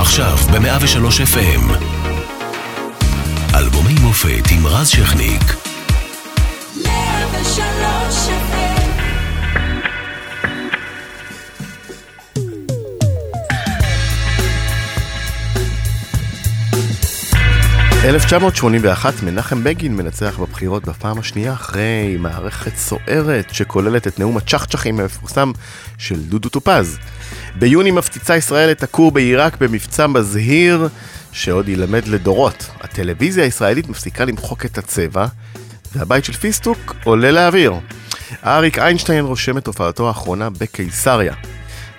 עכשיו ב-103 FM. אלבומי מופת עם רז שכניק. 103 FM 1981 מנחם בגין מנצח בבחירות בפעם השנייה אחרי מערכת סוערת שכוללת את נאום הצ'חצ'חים המפורסם של דודו טופז. ביוני מפציצה ישראל את הכור בעיראק במבצע מזהיר שעוד ילמד לדורות. הטלוויזיה הישראלית מפסיקה למחוק את הצבע והבית של פיסטוק עולה לאוויר. אריק איינשטיין רושם את הופעתו האחרונה בקיסריה.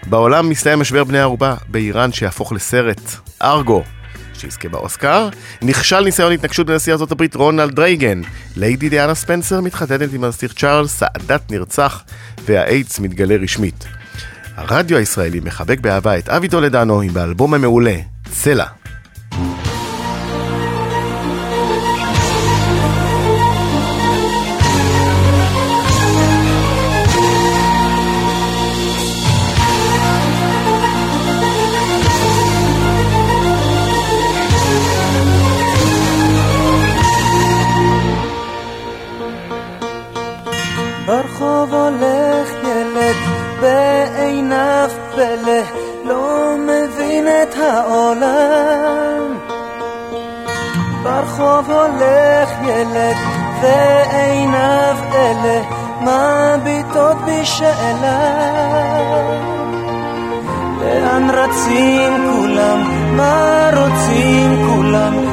בעולם מסתיים משבר בני ערובה באיראן שיהפוך לסרט ארגו שיזכה באוסקר. נכשל ניסיון התנקשות בנשיא הברית רונלד רייגן. ליידי דיאנה ספנסר מתחתנת עם הנסיך צ'ארלס, סאדאת נרצח והאיידס מתגלה רשמית. הרדיו הישראלי מחבק באהבה את אבי טולדנו עם באלבום המעולה, צלע. העולם. ברחוב הולך ילד ועיניו אלה מביטות בשאלה. לאן רצים כולם? מה רוצים כולם?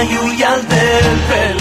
ayuya del pelo.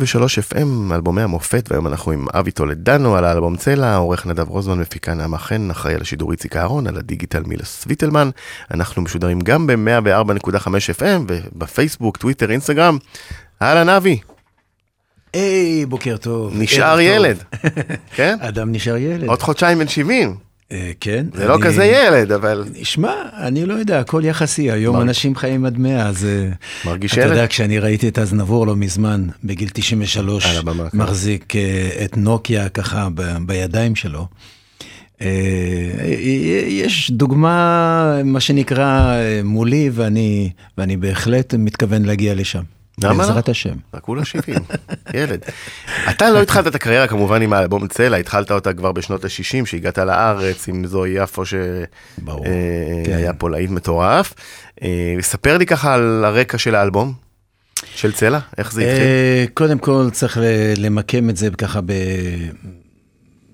103 FM, אלבומי המופת, והיום אנחנו עם אבי טולדנו על האלבום צלע, עורך נדב רוזמן, מפיקה נעמה חן, אחראי על השידור איציק אהרון, על הדיגיטל מילה סוויטלמן. אנחנו משודרים גם ב-104.5 FM, ובפייסבוק, טוויטר, אינסטגרם. אהלן אבי, היי, בוקר טוב. נשאר. ילד, כן? אדם נשאר ילד. עוד חודשיים בן 70, אה, כן. זה לא כזה ילד, אבל שמע, אני לא יודע, הכל יחסי, היום אנשים חיים עד 100, אז... אה, מרגיש אתה ילד? יודע, כשאני ראיתי את אזנבור לא מזמן, בגיל 93, על הבמה, כן. מחזיק אה, את נוקיה ככה בידיים שלו. אה, יש דוגמה, מה שנקרא, אה, מולי, ואני, ואני בהחלט מתכוון להגיע לשם. למה לא? בעזרת השם. רק כולה 70, ילד. אתה לא התחלת את הקריירה כמובן עם האלבום צלע, התחלת אותה כבר בשנות ה-60, שהגעת לארץ עם זוהי יפו שהיה. פה להיט מטורף. אה, ספר לי ככה על הרקע של האלבום, של צלע, איך זה התחיל. אה, קודם כל צריך למקם את זה ככה.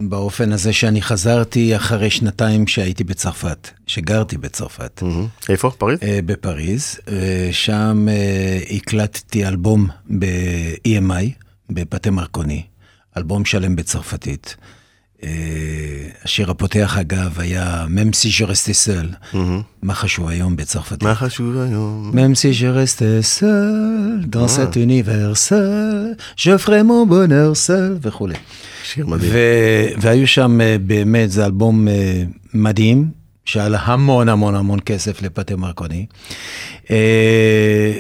באופן הזה שאני חזרתי אחרי שנתיים שהייתי בצרפת, שגרתי בצרפת, מהמם. איפה? פריז? אה, בפריז. אה, שם אה, הקלטתי אלבום ב-EMI, בפטה מרקוני, אלבום שלם בצרפתית. אה, השיר הפותח אגב היה ממסי ז'רסטיסל, מה חשוב היום בצרפתית? מה חשוב היום? Seul, je ferai mon bonheur seul וכולי. שיר מדהים. והיו שם אה, באמת, זה אלבום אה, מדהים, שעלה המון המון המון כסף לפטה מרקוני, אה,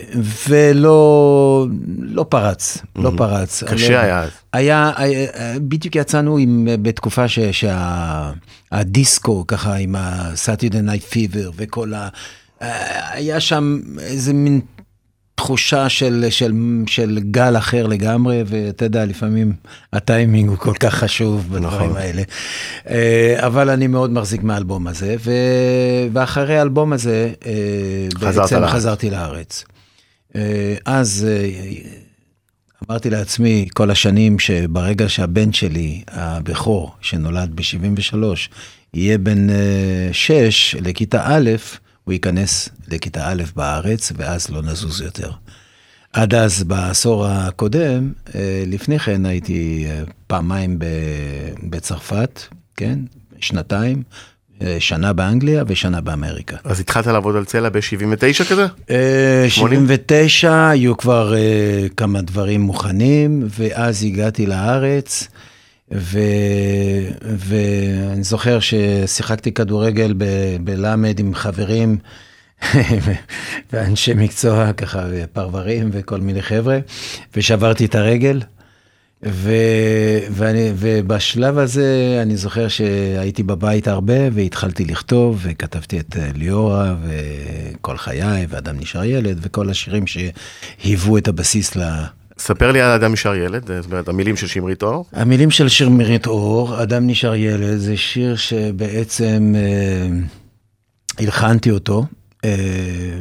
ולא לא פרץ, לא פרץ. קשה היה אז. היה, היה- בדיוק יצאנו עם, בתקופה ש- שהדיסקו, ככה עם ה-Saturday Night Fever וכל ה... היה שם איזה מין תחושה של, של, של גל אחר לגמרי, ואתה יודע, לפעמים הטיימינג הוא כל כך חשוב בדברים נכון. האלה. אה, אבל אני מאוד מחזיק מהאלבום הזה, ו... ואחרי האלבום הזה, אה, חזרת בעצם לארץ. חזרתי לארץ. אה, אז אמרתי לעצמי כל השנים שברגע שהבן שלי, הבכור, שנולד ב-73, יהיה בן אה, 6 לכיתה א', הוא ייכנס לכיתה א' בארץ, ואז לא נזוז יותר. עד אז, בעשור הקודם, אה, לפני כן הייתי אה, פעמיים בצרפת, כן? שנתיים, אה, שנה באנגליה ושנה באמריקה. אז התחלת לעבוד על צלע ב-79 כזה? אה, 80? 79, היו כבר כמה דברים מוכנים, ואז הגעתי לארץ. ואני זוכר ששיחקתי כדורגל בלמד עם חברים ואנשי מקצוע, ככה, פרברים וכל מיני חבר'ה, ושברתי את הרגל. ו... ואני... ובשלב הזה אני זוכר שהייתי בבית הרבה והתחלתי לכתוב וכתבתי את אה, ליאורה וכל חיי ואדם נשאר ילד וכל השירים שהיוו את הבסיס ל... ספר לי על אדם נשאר ילד, זאת אומרת, המילים של שמרית אור. המילים של שיר מירית אור, אדם נשאר ילד, זה שיר שבעצם אה, הלחנתי אותו. אה,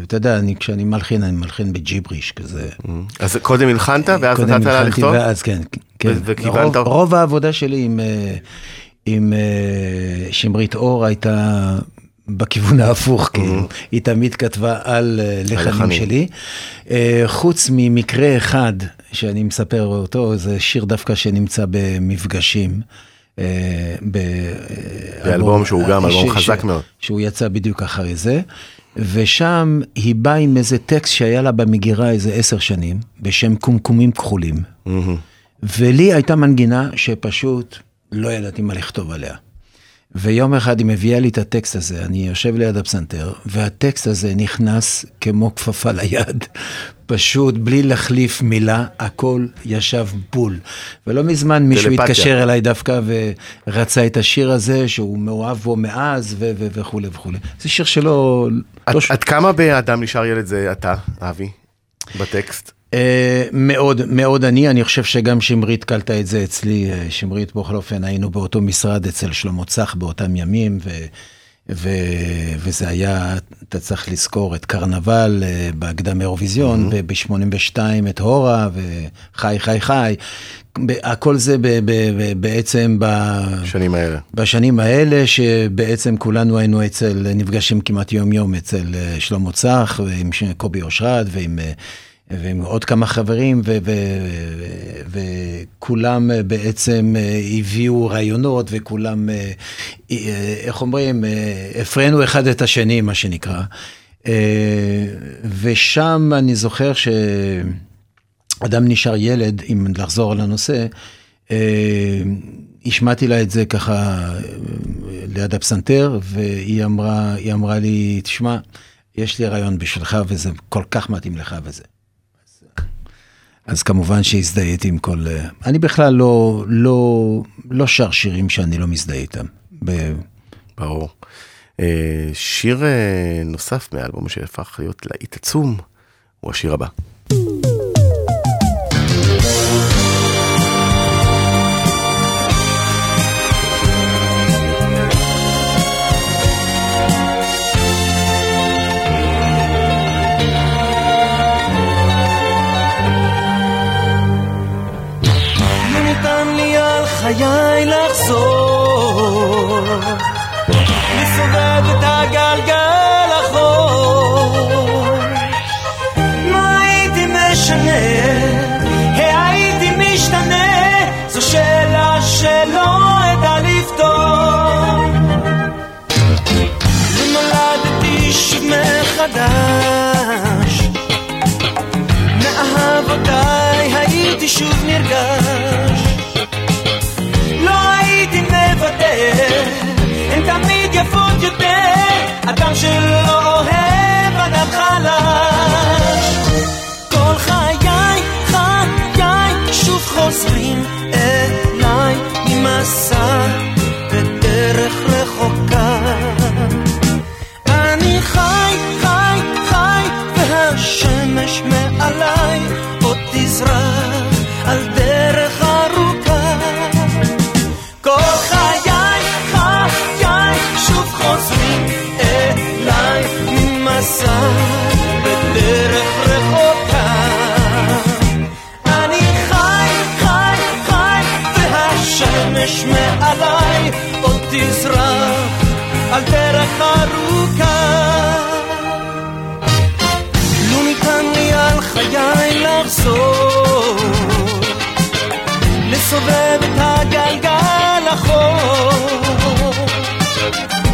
אתה יודע, אני, כשאני מלחין, אני מלחין בג'יבריש כזה. אז קודם הלחנת ואז קודם נתת לה לכתוב? ואז כן, כן. ו- וכיוונת- רוב, רוב העבודה שלי עם, אה, עם אה, שמרית אור הייתה בכיוון ההפוך, כאילו. היא תמיד כתבה על אה, לחנים. שלי. אה, חוץ ממקרה אחד שאני מספר אותו, זה שיר דווקא שנמצא במפגשים. אה, באלבום שהוא גם אלבום חזק מאוד. שהוא יצא בדיוק אחרי זה, ושם היא באה עם איזה טקסט שהיה לה במגירה איזה עשר שנים, בשם קומקומים כחולים. מהמם. ולי הייתה מנגינה שפשוט לא ידעתי מה לכתוב עליה. ויום אחד היא מביאה לי את הטקסט הזה, אני יושב ליד הפסנתר, והטקסט הזה נכנס כמו כפפה ליד, פשוט בלי להחליף מילה, הכל ישב בול. ולא מזמן מישהו טלפתיה. התקשר אליי דווקא ורצה את השיר הזה, שהוא מאוהב בו מאז ו- ו- וכולי וכולי. זה שיר שלא... עד, לא ש... עד כמה באדם נשאר ילד זה אתה, אבי, בטקסט? אה, מאוד, מאוד אני, אני חושב שגם שמרית קלטה את זה אצלי, אה, שמרית בכל אופן היינו באותו משרד אצל שלמה צח באותם ימים, ו, ו, וזה היה, אתה צריך לזכור את קרנבל אה, בהקדם אירוויזיון, וב-82 את הורה, וחי חי חי, הכל זה ב, ב, ב, בעצם ב... בשנים האלה. בשנים האלה, שבעצם כולנו היינו אצל, נפגשים כמעט יום-יום אצל אה, שלמה צח, ועם קובי אושרת, ועם, ועם עוד כמה חברים, וכולם אה, בעצם אה, הביאו רעיונות, וכולם, אה, איך אומרים, הפרינו אחד את השני, מה שנקרא. ושם אני זוכר ש... אדם נשאר ילד, אם לחזור לנושא, השמעתי לה את זה ככה ליד הפסנתר, והיא אמרה, אמרה לי, תשמע, יש לי רעיון בשבילך וזה כל כך מתאים לך וזה. אז, כמובן שהזדהיתי עם כל... אה, אני בכלל לא, לא, לא שר שירים שאני לא מזדהה איתם. ב- ברור. אה, שיר אה, נוסף מאלבום שהפך להיות להיט עצום, הוא השיר הבא. חיי אדם שלא אוהב אדם חלש. כל חיי, חיי שוב חוזרים אליי ממסע. בדרך והשמש מעליי עוד תזרח על דרך ארוכה. לו ניתן לי על חיי לחזור, לסובב את הגלגל אחור.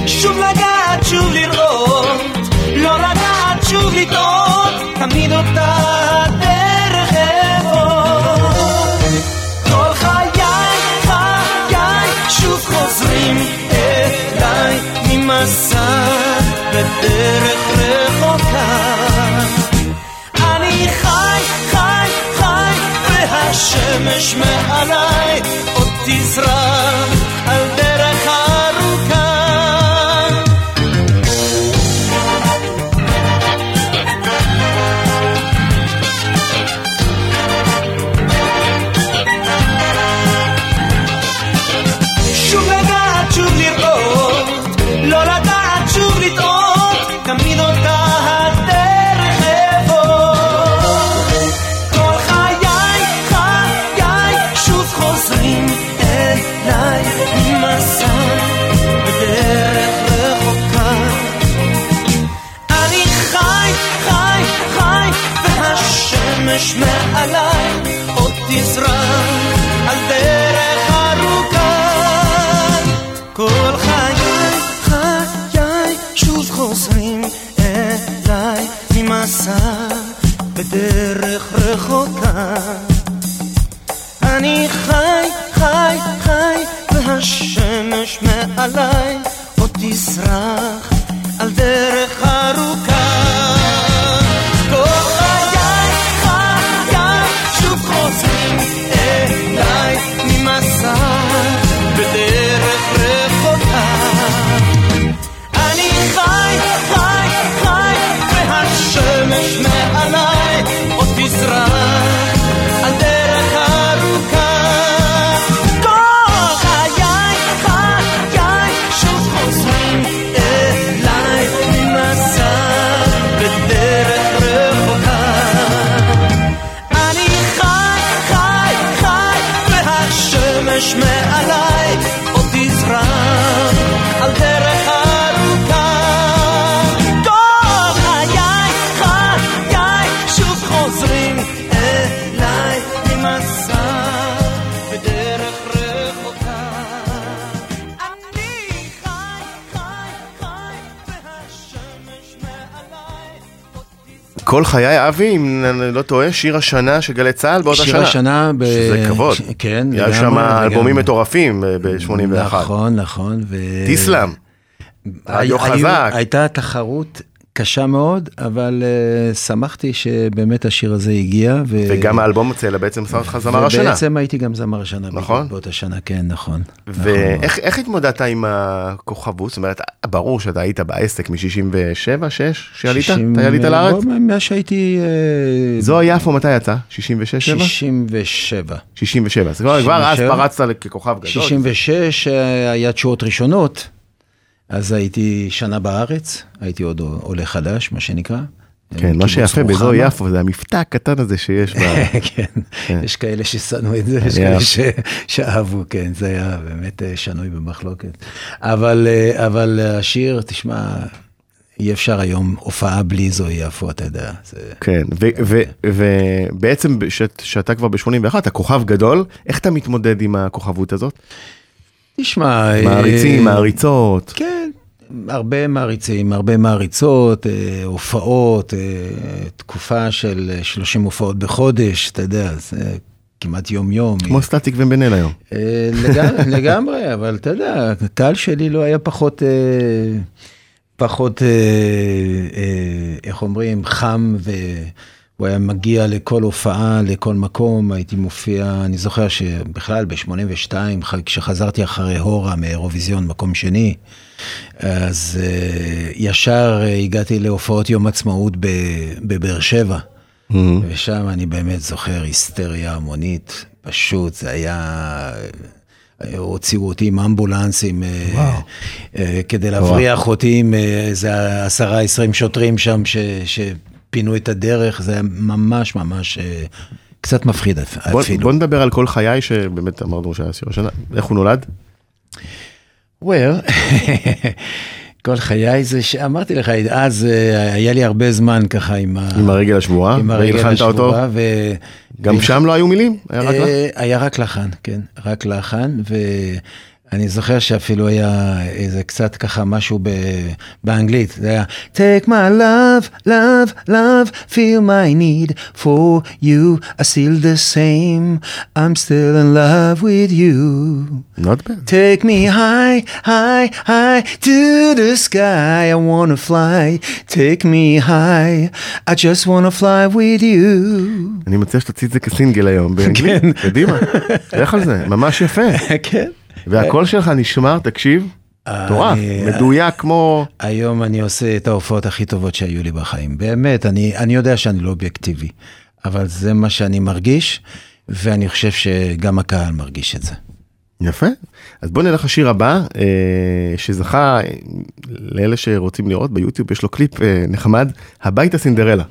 שוב לגעת, שוב לראות, לא לגעת, שוב לטעות, תמיד אותה חוזרים אליי ממסע בדרך רחוקה. אני חי, חי, חי, והשמש מעליי עוד תזרח על דרך בדרך רחוקה. אני חי, חי, חי, והשמש מעליי עוד תסרח על דרך ארוכה. כל חיי אבי, אם אני לא טועה, שיר השנה של גלי צה"ל באותה שנה. שיר השנה, ב- שזה כבוד. ש- כן, היה לגמרי, שם אלבומים. מטורפים ב-81. נכון, נכון. ו... טיסלאם. רדיו חזק. הייתה תחרות קשה מאוד, אבל uh, שמחתי שבאמת השיר הזה הגיע. ו... וגם האלבום יוצא לה בעצם שם אותך זמר השנה. ובעצם הייתי גם זמר השנה. נכון. באותה שנה, כן, נכון. נכון. ואיך איך התמודדת עם הכוכבות? זאת אומרת, ברור שאתה היית בעסק מ-67, 6, שעלית? אתה עלית לארץ? בוא, מאז שהייתי... אה, זו יפו מתי יצא? 66, 7? 67. 67. אז כבר אז 67. פרצת ככוכב גדול. 66 אה, היה תשואות ראשונות, אז הייתי שנה בארץ, הייתי עוד עולה חדש, מה שנקרא. כן, מה שיפה באזור. יפו זה המבטא הקטן הזה שיש ב... כן, יש כאלה ששנאו את זה, יש. כאלה שאהבו, כן, זה היה באמת אה, שנוי במחלוקת. אבל, אה, אבל השיר, תשמע, אי אפשר היום הופעה בלי זוהי יפו, אתה יודע. זה... כן, ו- ובעצם כשאתה כבר ב-81, אתה כוכב גדול, איך אתה מתמודד עם הכוכבות הזאת? תשמע... אה, מעריצים, מעריצות. כן, הרבה מעריצים, הרבה מעריצות, אה, הופעות, אה, תקופה של אה, 30 הופעות בחודש, אתה יודע, זה כמעט יום-יום. כמו סטטיק ובן אל היום. אה, לגמרי, לגמרי, אבל אתה יודע, הקהל שלי לא היה פחות, אה, פחות, אה, אה, איך אומרים, חם, והוא היה מגיע לכל הופעה, לכל מקום, הייתי מופיע, אני זוכר שבכלל ב-82, כשחזרתי אחרי הורה מאירוויזיון, מקום שני, אז אה, ישר אה, הגעתי להופעות יום עצמאות בבאר שבע. ושם אני באמת זוכר היסטריה המונית, פשוט זה היה... הוציאו אותי עם אמבולנסים אה, אה, כדי להבריח אותי עם אה, איזה עשרה עשרים שוטרים שם ש, שפינו את הדרך, זה היה ממש ממש אה, קצת מפחיד אפ- בוא, אפילו. בוא נדבר על כל חיי, שבאמת אמרנו שהיה שיר השנה. איך הוא נולד? well, כל חיי זה שאמרתי לך, אז אה, היה לי הרבה זמן ככה עם, ה... עם הרגל השבורה, עם הרגל. השבורה, ו... גם שם לא היו מילים? היה רק? אה, היה רק לחן, כן, רק לחן, ואני זוכר שאפילו היה איזה קצת ככה משהו ב... באנגלית, זה היה Take my love, love, love, feel my need for you, I still the same, I'm still in love with you. Not bad. Take me high, high, high to the sky. I wanna fly. Take me high. I just wanna fly with you. אני מציע שתוציא את זה כסינגל היום באנגלית. כן. קדימה, לך על זה, ממש יפה. כן. והקול שלך נשמר, תקשיב, מטורף, אני- מדויק כמו... היום אני עושה את ההופעות הכי טובות שהיו לי בחיים. באמת, אני, אני יודע שאני לא אובייקטיבי, אבל זה מה שאני מרגיש, ואני חושב שגם הקהל מרגיש את זה. יפה. אז בוא נלך לשיר הבא, אה, שזכה, אה, לאלה שרוצים לראות ביוטיוב, יש לו קליפ אה, נחמד, הביתה סינדרלה.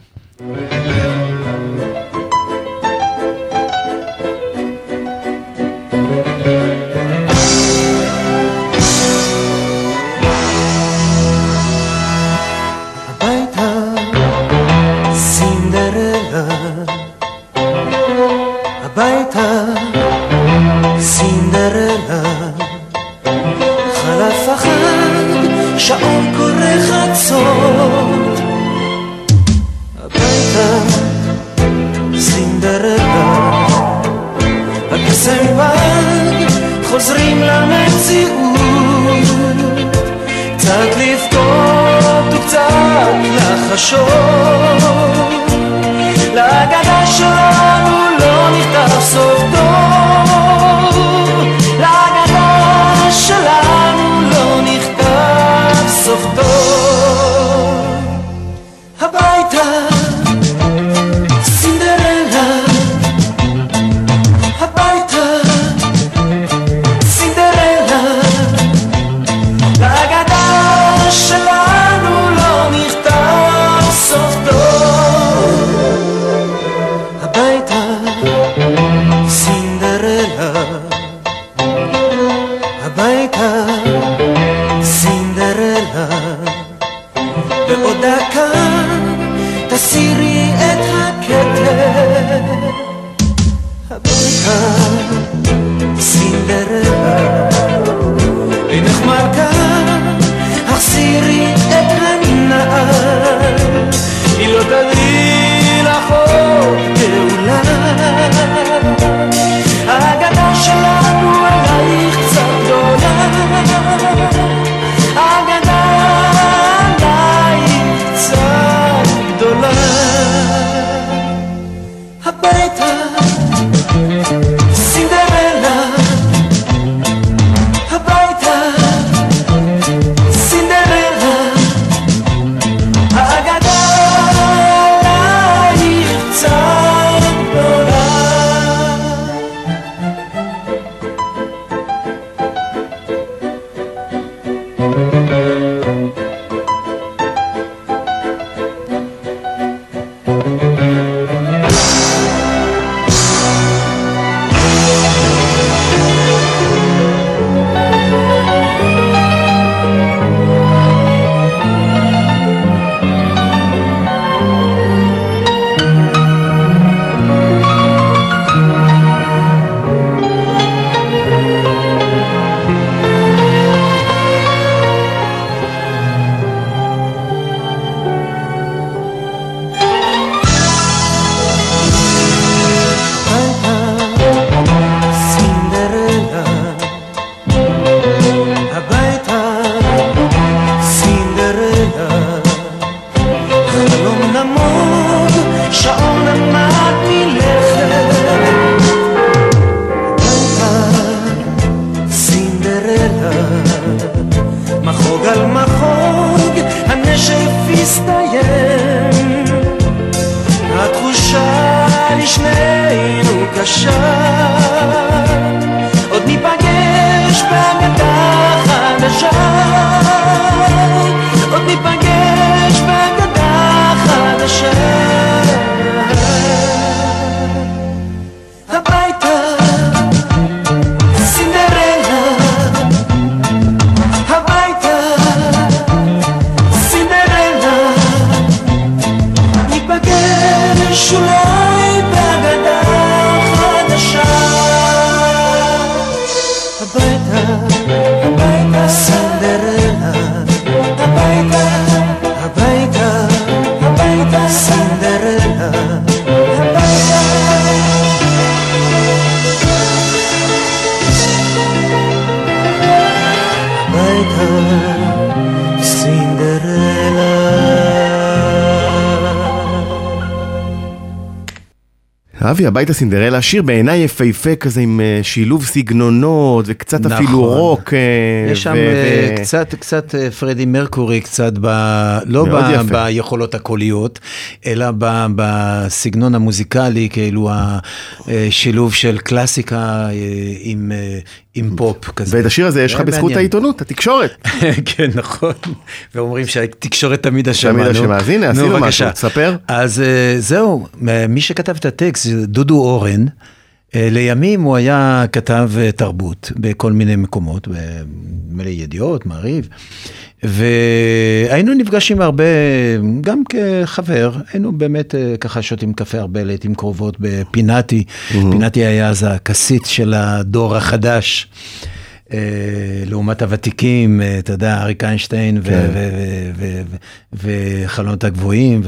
אבי, הביתה סינדרלה, שיר בעיניי יפהפה כזה עם אה, שילוב סגנונות וקצת נכון. אפילו רוק. אה, יש שם ו- אה, קצת, קצת פרדי מרקורי, קצת ב... לא ב, יפה. ביכולות הקוליות, אלא ב, בסגנון המוזיקלי, כאילו השילוב של קלאסיקה עם, עם פופ כזה. ואת השיר הזה יש לך בזכות. העיתונות, התקשורת. כן, נכון. ואומרים שהתקשורת תמיד אשמה. תמיד. אשמה. אז הנה, נו, עשינו. משהו, תספר. אז אה, זהו, מי שכתב את הטקסט זה דודו אורן. אה, לימים הוא היה כתב אה, תרבות בכל מיני מקומות, לי ידיעות, מעריב, והיינו נפגשים הרבה, גם כחבר, היינו באמת אה, ככה שותים קפה הרבה לעיתים קרובות בפינאטי, פינאטי היה אז הכסית של הדור החדש. לעומת הוותיקים, אתה יודע, אריק איינשטיין כן. וחלונות הגבוהים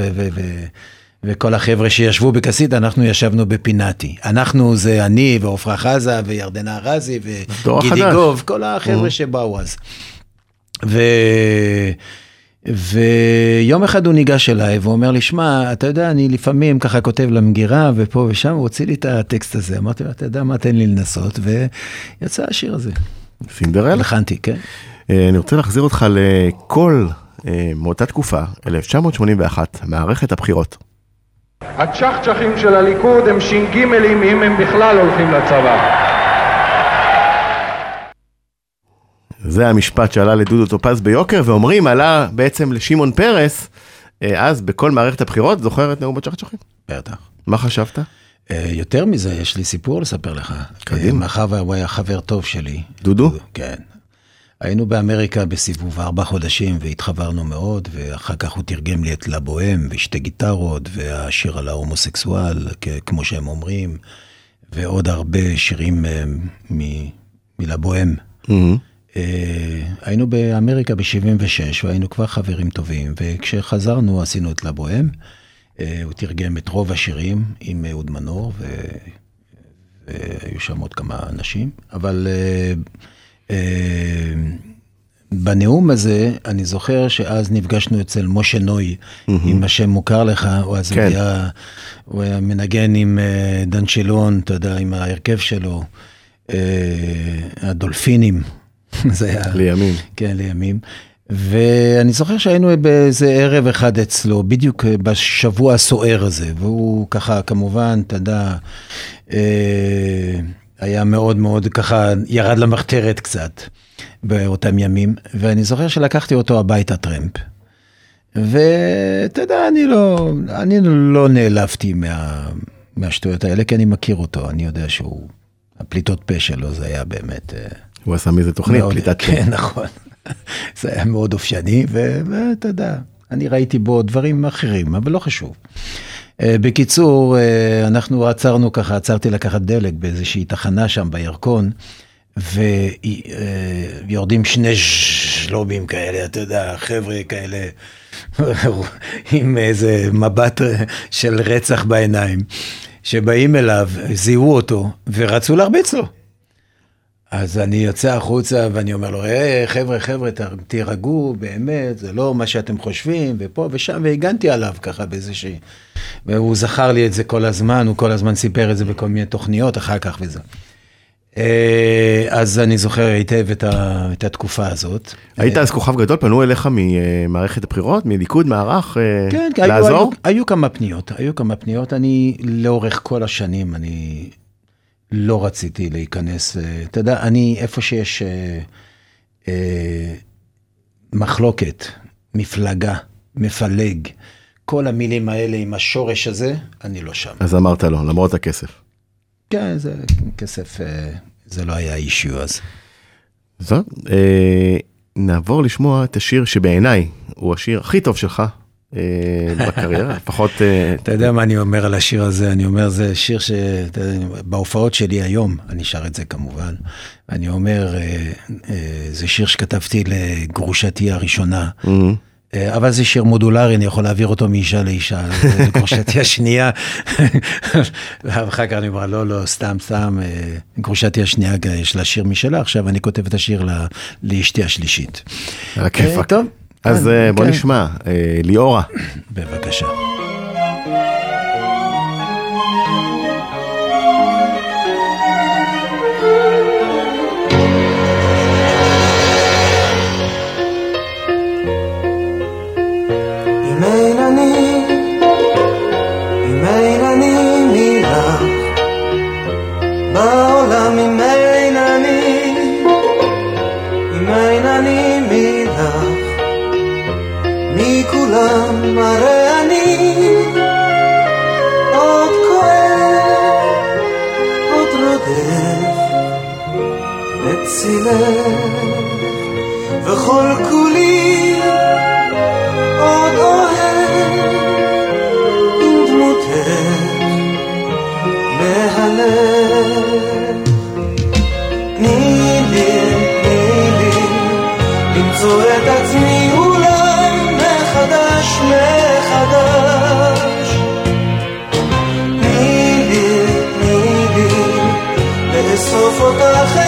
וכל החבר'ה שישבו בכסית, אנחנו ישבנו בפינאטי. אנחנו זה אני ועפרה חזה וירדנה ארזי וגידי. גוב, כל החבר'ה שבאו אז. ו... ויום אחד הוא ניגש אליי ואומר לי, שמע, אתה יודע, אני לפעמים ככה כותב למגירה ופה ושם, הוא הוציא לי את הטקסט הזה. אמרתי לו, אתה יודע מה, תן לי לנסות, ויצא השיר הזה. סינדרלה? לחנתי, כן. אה, אני רוצה להחזיר אותך לכל אה, מאותה תקופה, 1981, מערכת הבחירות. הצ'חצ'חים של הליכוד הם ש"ג אם הם בכלל הולכים לצבא. זה המשפט שעלה לדודו טופז ביוקר, ואומרים, עלה בעצם לשמעון פרס, אה, אז בכל מערכת הבחירות, זוכר את נאום הצ'חצ'חים? בטח. מה חשבת? אה, יותר מזה, יש לי סיפור לספר לך. קדימה. אה, מאחר והוא היה חבר טוב שלי. דודו? כן. היינו באמריקה בסיבוב ארבע חודשים והתחברנו מאוד, ואחר כך הוא תרגם לי את לבוהם ושתי גיטרות, והשיר על ההומוסקסואל, כמו שהם אומרים, ועוד הרבה שירים אה, מ- מלבוהם. אה, היינו באמריקה ב-76 והיינו כבר חברים טובים, וכשחזרנו עשינו את לבוהם. אה, הוא תרגם את רוב השירים עם אהוד מנור, ו... והיו שם עוד כמה אנשים, אבל אה, בנאום הזה, אני זוכר שאז נפגשנו אצל משה נוי, אם השם מוכר לך, הוא אז כן. היה, הוא היה מנגן עם אה, דן שילון, אתה יודע, עם ההרכב שלו, אה, הדולפינים, זה היה... לימים. כן, לימים. ואני זוכר שהיינו באיזה ערב אחד אצלו, בדיוק בשבוע הסוער הזה, והוא ככה, כמובן, אתה יודע, אה, היה מאוד מאוד ככה, ירד למחתרת קצת באותם ימים, ואני זוכר שלקחתי אותו הביתה טרמפ. ואתה יודע, אני לא, אני לא נעלבתי מה, מהשטויות האלה, כי אני מכיר אותו, אני יודע שהוא, הפליטות פה שלו זה היה באמת... אה, הוא עשה מזה תוכנית, מאוד, פליטת פה. כן, נכון. זה היה מאוד אופייני, ואתה יודע, אני ראיתי בו דברים אחרים, אבל לא חשוב. אה, בקיצור, אה, אנחנו עצרנו ככה, עצרתי לקחת דלק באיזושהי תחנה שם בירקון, ויורדים שני שלובים כאלה, אתה יודע, חבר'ה כאלה, עם איזה מבט של רצח בעיניים, שבאים אליו, זיהו אותו, ורצו להרביץ לו. אז אני יוצא החוצה ואני אומר לו, היי, חבר'ה, חבר'ה, ת- תירגעו, באמת, זה לא מה שאתם חושבים, ופה ושם, והגנתי עליו ככה באיזושהי... והוא זכר לי את זה כל הזמן, הוא כל הזמן סיפר את זה בכל מיני תוכניות אחר כך וזה. אה, אז אני זוכר היטב את, ה, את התקופה הזאת. היית אז כוכב גדול, פנו אליך ממערכת הבחירות, מליכוד, מערך, אה, כן, כי היו, היו, לעזור? היו כמה פניות, היו כמה פניות. אני, לאורך כל השנים, אני לא רציתי להיכנס, אה, אתה יודע, אני, איפה שיש אה, אה, מחלוקת, מפלגה, מפלג, כל המילים האלה עם השורש הזה, אני לא שם. אז אמרת לו, למרות הכסף. כן, זה כסף, אה, זה לא היה אישיו אז. זאת, אה, נעבור לשמוע את השיר שבעיניי הוא השיר הכי טוב שלך בקריירה, לפחות... אה, אתה יודע מה אני אומר על השיר הזה? אני אומר, זה שיר שבהופעות שלי היום, אני שר את זה כמובן, אני אומר, אה, אה, זה שיר שכתבתי לגרושתי הראשונה. אה, אבל זה שיר מודולרי, אני יכול להעביר אותו מאישה לאישה, גרושתי השנייה. ואחר כך אני אומר, לא, לא, סתם, סתם, אה, גרושתי השנייה, יש לה שיר משלה, עכשיו אני כותב את השיר לאשתי השלישית. על הכיפאק. אה, טוב. אז כן, אה, בוא כן. נשמע, אה, ליאורה. בבקשה. מצילך, וכל כולי עוד אוהב דמותך מהלב. תני לי, תני לי, למצוא את עצמי אולי מחדש, מחדש. תני לי, תני לי, לאסוף אותך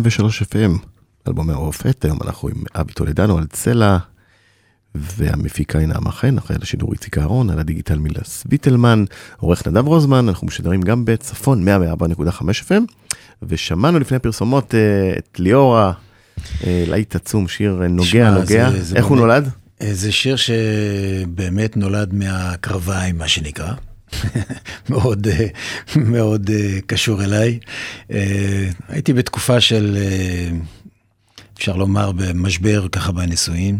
103 FM, אלבומי רופת, היום אנחנו עם אבי טולדנו על צלע, והמפיקה היא נעמה חן, אחרי השידור איציק אהרון, על הדיגיטל מילה ויטלמן, עורך נדב רוזמן, אנחנו משדרים גם בצפון 104.5 FM, ושמענו לפני הפרסומות אה, את ליאורה, אה, להיט עצום, שיר אה, נוגע שמה, נוגע, זה, זה איך הוא נולד? זה שיר שבאמת נולד מהקרביים, מה שנקרא. מאוד, אה, מאוד אה, קשור אליי. אה, הייתי בתקופה של, אפשר לומר, במשבר ככה בנישואין,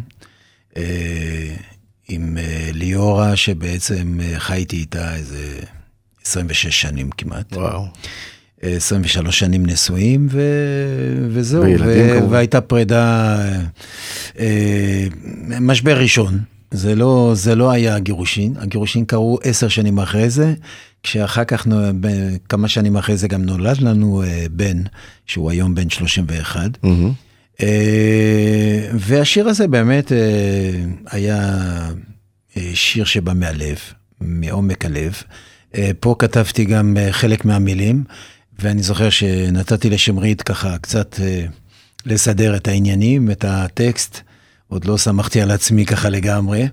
אה, עם ליאורה, שבעצם חייתי איתה איזה 26 שנים כמעט. וואו. 23 שנים נשואים, ו... וזהו, וילדים ו... כמובן. והייתה פרידה, משבר ראשון. זה לא, זה לא היה הגירושין, הגירושין קרו עשר שנים אחרי זה, כשאחר כך, כמה שנים אחרי זה גם נולד לנו אה, בן, שהוא היום בן 31. מהמם. אה, והשיר הזה באמת אה, היה שיר שבא מהלב, מעומק הלב. פה כתבתי גם חלק מהמילים, ואני זוכר שנתתי לשמרית ככה קצת לסדר את העניינים, את הטקסט. עוד לא סמכתי על עצמי ככה לגמרי.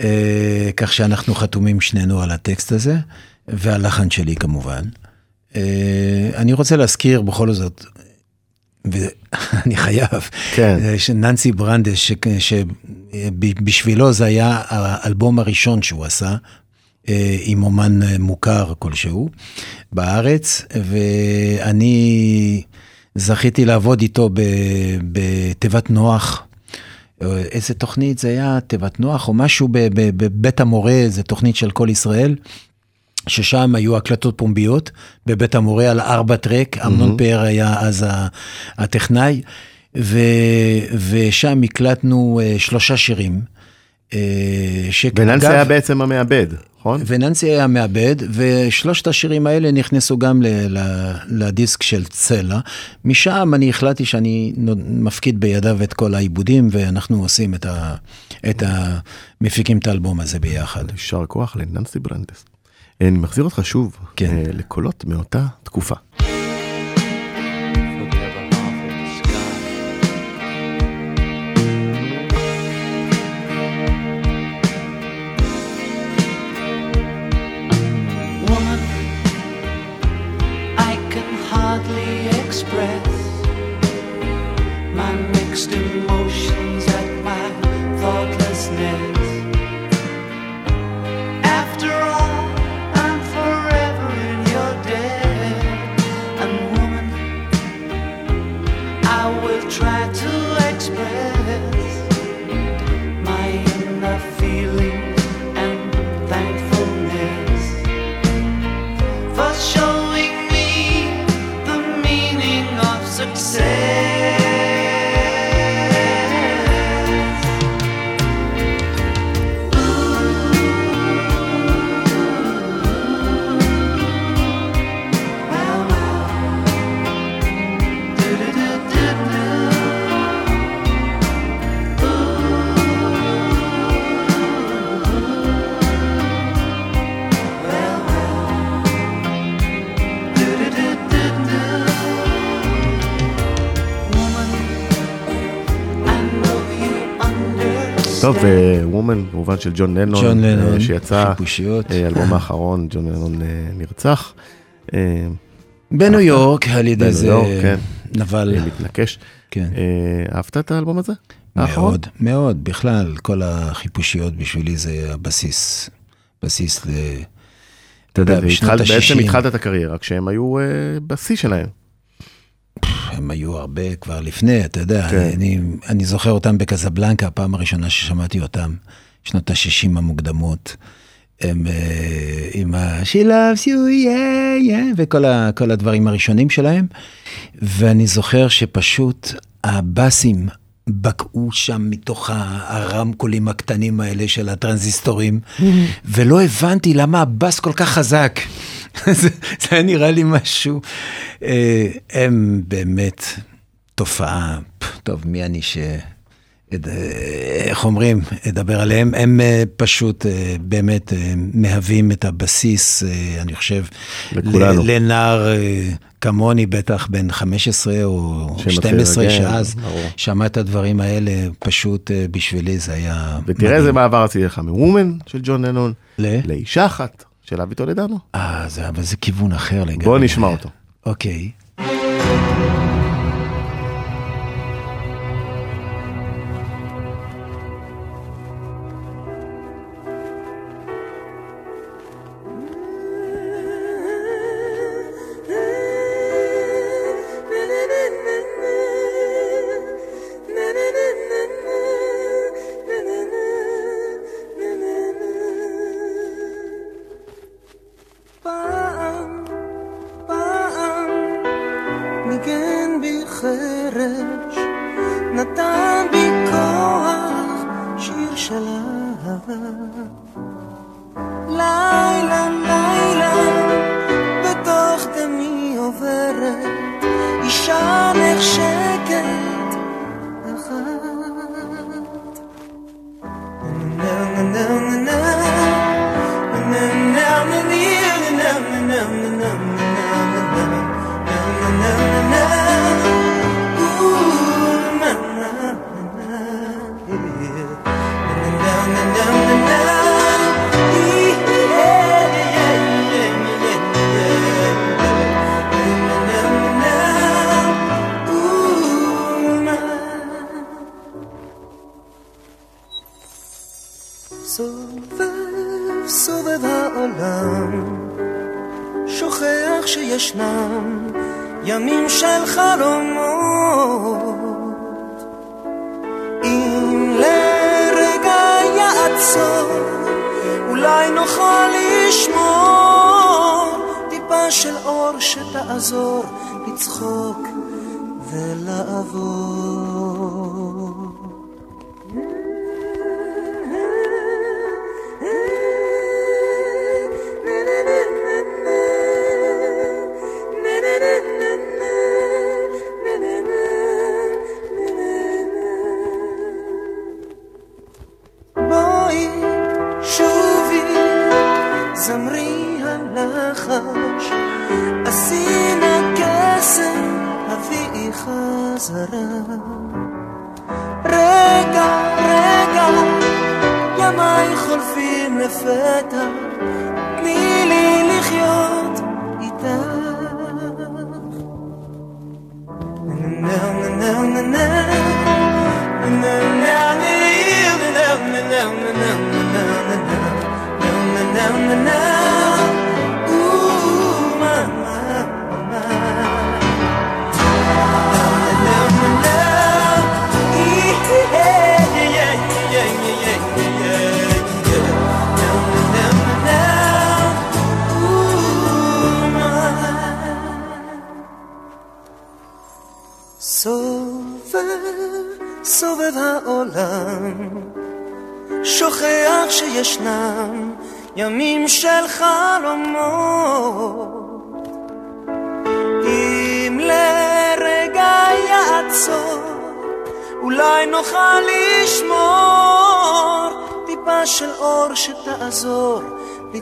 אה, כך שאנחנו חתומים שנינו על הטקסט הזה, והלחן שלי כמובן. אה, אני רוצה להזכיר בכל זאת, ואני חייב, כן. אה, שננסי ברנדס, שבשבילו זה היה האלבום הראשון שהוא עשה, עם אומן מוכר כלשהו בארץ, ואני זכיתי לעבוד איתו בתיבת נוח. אה, איזה תוכנית זה היה, תיבת נוח או משהו בבית המורה, זה תוכנית של כל ישראל. ששם היו הקלטות פומביות בבית המורה על ארבע טרק, אמנון פאר היה אז הטכנאי, ו, ושם הקלטנו אה, שלושה שירים. אה, וננסי היה בעצם המעבד, נכון? וננסי היה מעבד, ושלושת השירים האלה נכנסו גם ל, ל, לדיסק של צלע. משם אני החלטתי שאני מפקיד בידיו את כל העיבודים, ואנחנו עושים את ה... את ה... מפיקים את האלבום הזה ביחד. יישר כוח לננסי ברנדס. אני מחזיר אותך שוב כן. אה, לקולות מאותה תקופה. טוב, וומן, כמובן של ג'ון לנון, ג'ון אה, לנון, שיצא, חיפושיות. אה, האלבום האחרון, ג'ון לנון אה, נרצח. אה, בניו יורק, על ידי זה כן. נבל. אה, מתנקש. כן. אה, אהבת את האלבום הזה? מאוד, מאוד. בכלל, כל החיפושיות בשבילי זה הבסיס. בסיס ל... אתה יודע, והתחלת- בעצם ה-60, התחלת את הקריירה כשהם היו אה, בשיא שלהם. הם היו הרבה כבר לפני, אתה יודע, כן. אני, אני זוכר אותם בקזבלנקה, הפעם הראשונה ששמעתי אותם, שנות ה-60 המוקדמות. הם אה, עם ה- She loves you, yeah, yeah, וכל ה, הדברים הראשונים שלהם. ואני זוכר שפשוט הבאסים בקעו שם מתוך הרמקולים הקטנים האלה של הטרנזיסטורים, ולא הבנתי למה הבאס כל כך חזק. זה, זה היה נראה לי משהו. אה, הם באמת תופעה, טוב, מי אני ש... אה, איך אומרים, אדבר עליהם, הם אה, פשוט באמת מהווים את הבסיס, אני חושב, לכולנו. לנער כמוני, בטח בן 15 או שמתחיל 12, לנגן, שאז. שמע את הדברים האלה, פשוט בשבילי זה היה... ותראה איזה מעבר עשיתי לך מוומן של ג'ון לנון ל? לאישה אחת של אבי טולדנו. אה, זה, אבל זה כיוון אחר לגמרי. בוא נשמע אותו. אוקיי. פעם,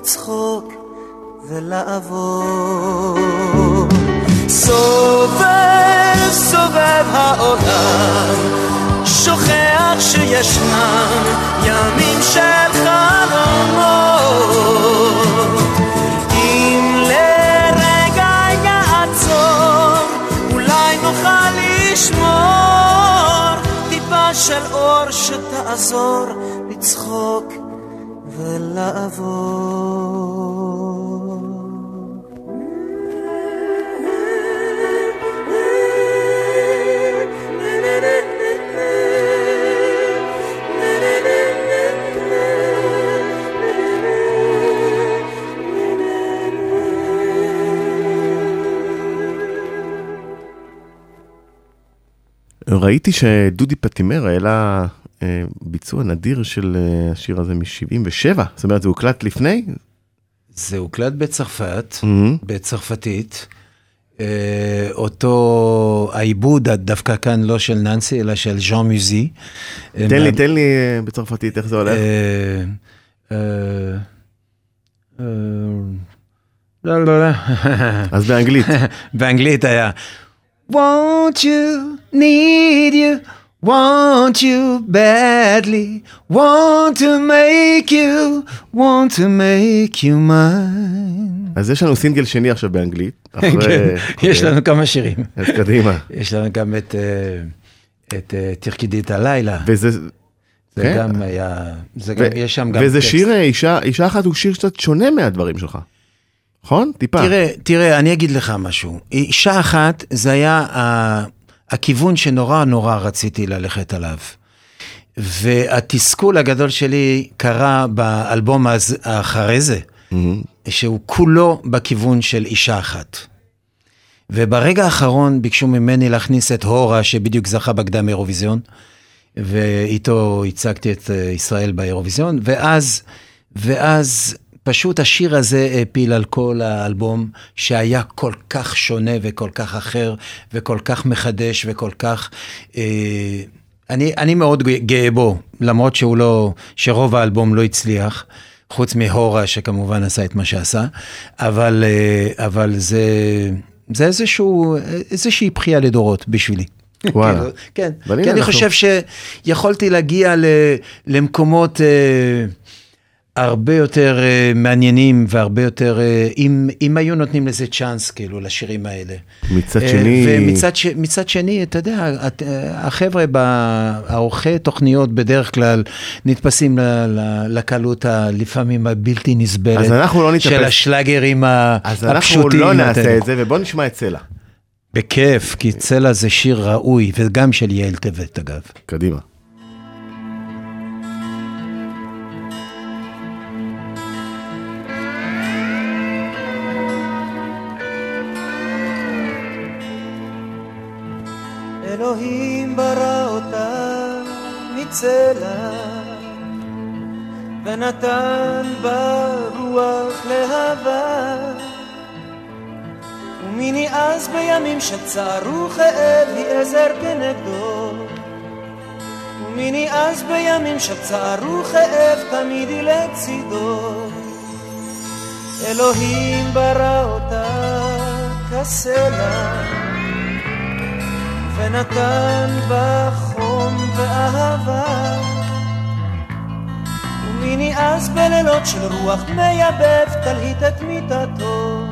לצחוק ולעבור. סובב, סובב העולם, שוכח שישנם ימים של חלומות. אם לרגע יעצור, אולי נוכל לשמור טיפה של אור שתעזור לצחוק ולעבור. ראיתי שדודי פטימר העלה אה, ביצוע נדיר של אה, השיר הזה מ-77, זאת אומרת זה הוקלט לפני? זה הוקלט בצרפת, מהמם. בצרפתית. אה, אותו העיבוד, דווקא כאן לא של ננסי, אלא של ז'אן מוזי. תן לי, תן לי בצרפתית איך זה הולך. לא, לא, לא. אז באנגלית. באנגלית היה want you, need you, want you badly, want to make you, want to make you mine. אז יש לנו סינגל שני עכשיו באנגלית. אחרי- כן, יש. לנו כמה שירים. אז קדימה. יש לנו גם את, אה, את אה, תרקדי את הלילה. וזה... זה כן. גם היה, זה גם, יש שם גם וזה. שיר, אה, אישה, אישה אחת הוא שיר קצת שונה מהדברים שלך. נכון? טיפה. תראה, תראה, אני אגיד לך משהו. אישה אחת, זה היה הכיוון שנורא נורא רציתי ללכת עליו. והתסכול הגדול שלי קרה באלבום הז- האחרי זה, מהמם. שהוא כולו בכיוון של אישה אחת. וברגע האחרון ביקשו ממני להכניס את הורה, שבדיוק זכה בקדם אירוויזיון, ואיתו הצגתי את אה, ישראל באירוויזיון, ואז, ואז פשוט השיר הזה העפיל על כל האלבום, שהיה כל כך שונה וכל כך אחר, וכל כך מחדש וכל כך... אה, אני, אני מאוד גאה בו, למרות שהוא לא, שרוב האלבום לא הצליח, חוץ מהורה שכמובן עשה את מה שעשה, אבל, אה, אבל זה, זה איזשהו, איזושהי בכייה לדורות בשבילי. וואלה. כן, אבל כי הנה אני אנחנו- חושב שיכולתי להגיע ל, למקומות אה, הרבה יותר אה, מעניינים והרבה יותר, אה, אם, אם היו נותנים לזה צ'אנס, כאילו, לשירים האלה. מצד אה, שני... ומצד ש... מצד שני, אתה יודע, את- אה, החבר'ה, העורכי תוכניות בדרך כלל נתפסים ל- ל- לקלות הלפעמים הבלתי נסבלת אז אנחנו לא נתאפס. של השלאגרים ה- אז אנחנו הפשוטים. לא נעשה יודע. את זה, ובוא נשמע את סלע. בכיף, כי צלע זה שיר ראוי, וגם של יעל טבת, אגב. קדימה. אלוהים ברא אותה מצלע ונתן בה רוח להבה ומיני אז בימים של צער וכאב היא עזר כנגדו. ומיני אז בימים של צער וכאב תמיד היא לצידו. אלוהים ברא אותה כסלע ונתן בה חום ואהבה. ומיני אז בלילות של רוח מייבב תלהיט את מיטתו.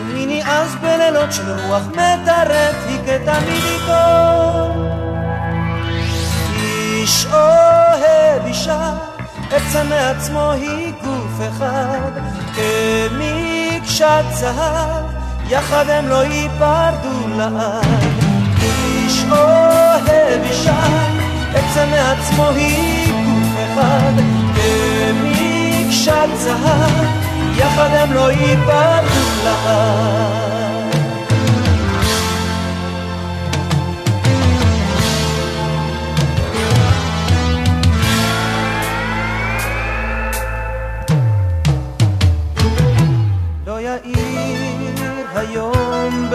ומיני אז בלילות של רוח מטרף היכה תמיד איתו איש אוהב אישה עצה מעצמו היא גוף אחד. כמקשת זהב יחד הם לא ייפרדו לעד. איש אוהב אישה עצה מעצמו היא גוף אחד. כמקשת זהב יחד הם לא ייפרדו לעד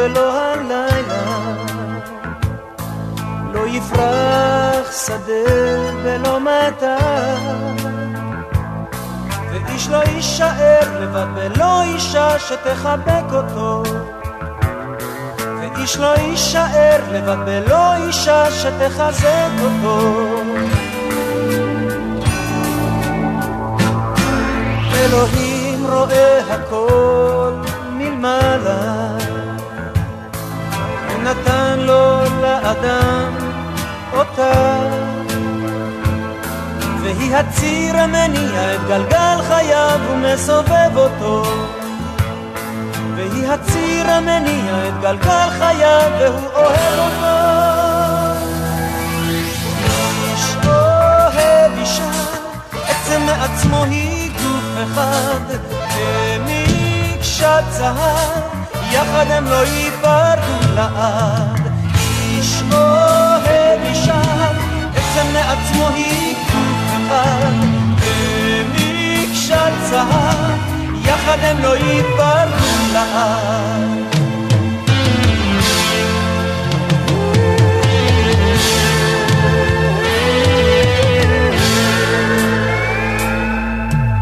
בלא הלילה. לא יפרח שדה בלא מטר ואיש לא יישאר לבד בלא אישה שתחבק אותו. ואיש לא יישאר לבד בלא אישה שתחזק אותו. אלוהים רואה הכל מלמעלה נתן לו לאדם אותה והיא הציר המניע את גלגל חייו ומסובב אותו. והיא הציר המניע את גלגל חייו והוא אוהב אותו. איש אוהב אישה, עצם מעצמו היא גוף אחד, כמקשת זהב, יחד הם לא ייפרדו לעד. איש אוהב אישה, עצם מעצמו היא אחד, כמקשת זהב, יחד הם לא ייפרדו לעד.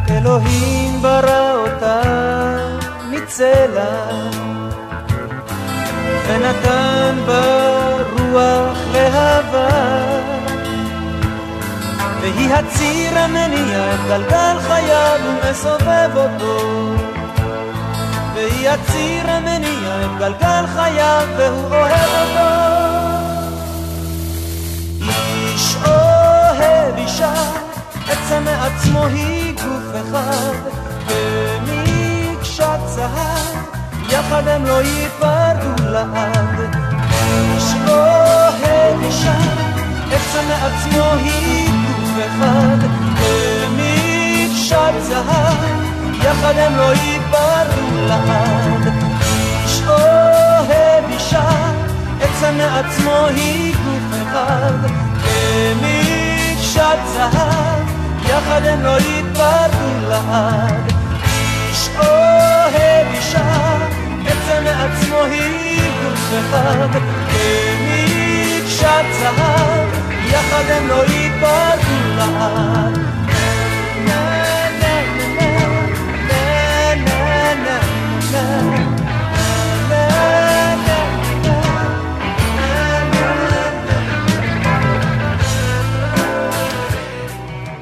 אלוהים ברא אותה מצלע ונתן בה רוח להבה והיא הציר המניע גלגל חייו ומסובב אותו. והיא הציר המניע גלגל חייו והוא אוהב אותו. איש אוהב אישה עצם מעצמו היא יחד הם לא ייפרדו לעד. איש אוהב אישה עצם מעצמו היא גוף אחד במקשת זהב יחד הם לא ייפרדו לעד. איש אוהב אישה עצם מעצמו היא גוף אחד במקשת זהב יחד הם לא יתפרדו לעד. היא גוף אחד. כמקשת זהב, יחד הם לא יתפרדו לעד.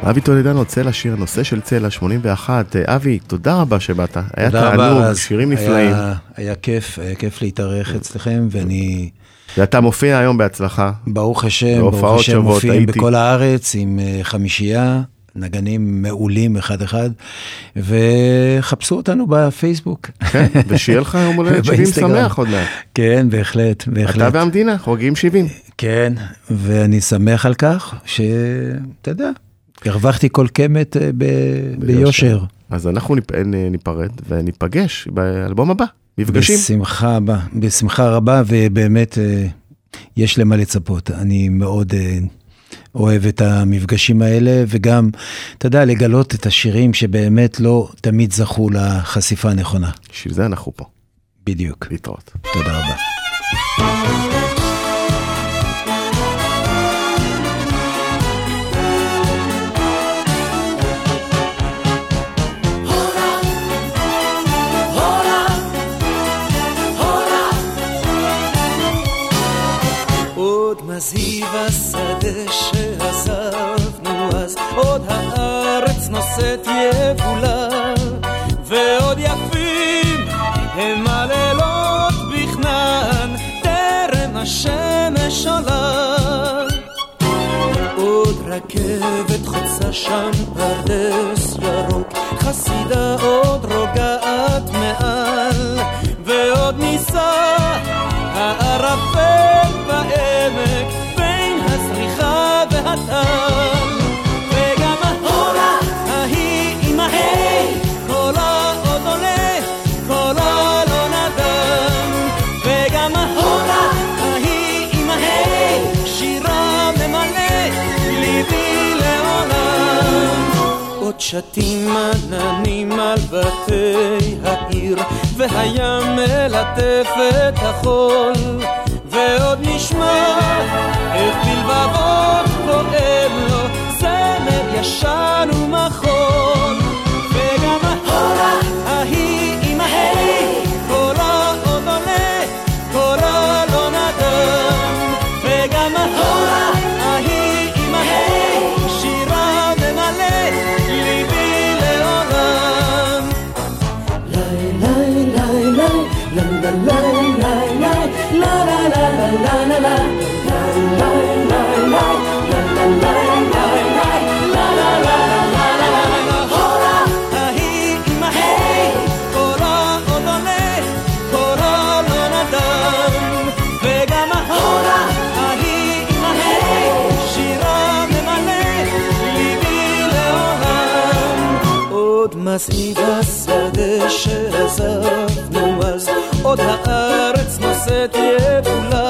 אבי טולדנו, צלע, שיר הנושא של צלע 81. אה, אבי, תודה רבה שבאת. היה תענוג. שירים היה- נפלאים. היה כיף, היה כיף להתארח אצלכם, ואני, ואתה מופיע היום בהצלחה. ברוך השם, ברוך השם, מופיעים הייתי. בכל הארץ עם אה, חמישייה, נגנים מעולים אחד-אחד, וחפשו אותנו בפייסבוק. כן, ושיהיה לך יום הולדת 70 באינסטגרם. שמח עוד מעט. כן, בהחלט, אתה בהחלט. והמדינה חוגגים 70. כן, ואני שמח על כך שאתה יודע, הרווחתי כל קמת אה, ב- ביושר. אז אנחנו ניפ- נ- ניפרד וניפגש באלבום הבא, מפגשים. בשמחה רבה, בשמחה רבה, ובאמת אה, יש למה לצפות. אני מאוד אה, אוהב את המפגשים האלה, וגם, אתה יודע, לגלות את השירים שבאמת לא תמיד זכו לחשיפה הנכונה. בשביל זה אנחנו פה. בדיוק. להתראות. תודה רבה. שעזבנו אז, עוד הארץ נושאת יבולה, ועוד יפים הם הלילות בכנען, טרם השמש עולה. עוד רכבת חוצה שם פרדס ירוק, חסידה עוד רוגעת מעל, ועוד נישא עוד שתים עננים על בתי העיר, והים מלטף את החול, ועוד נשמע איך בלבבות פועם השדה שעזבנו אז עוד הארץ נושאת יבולה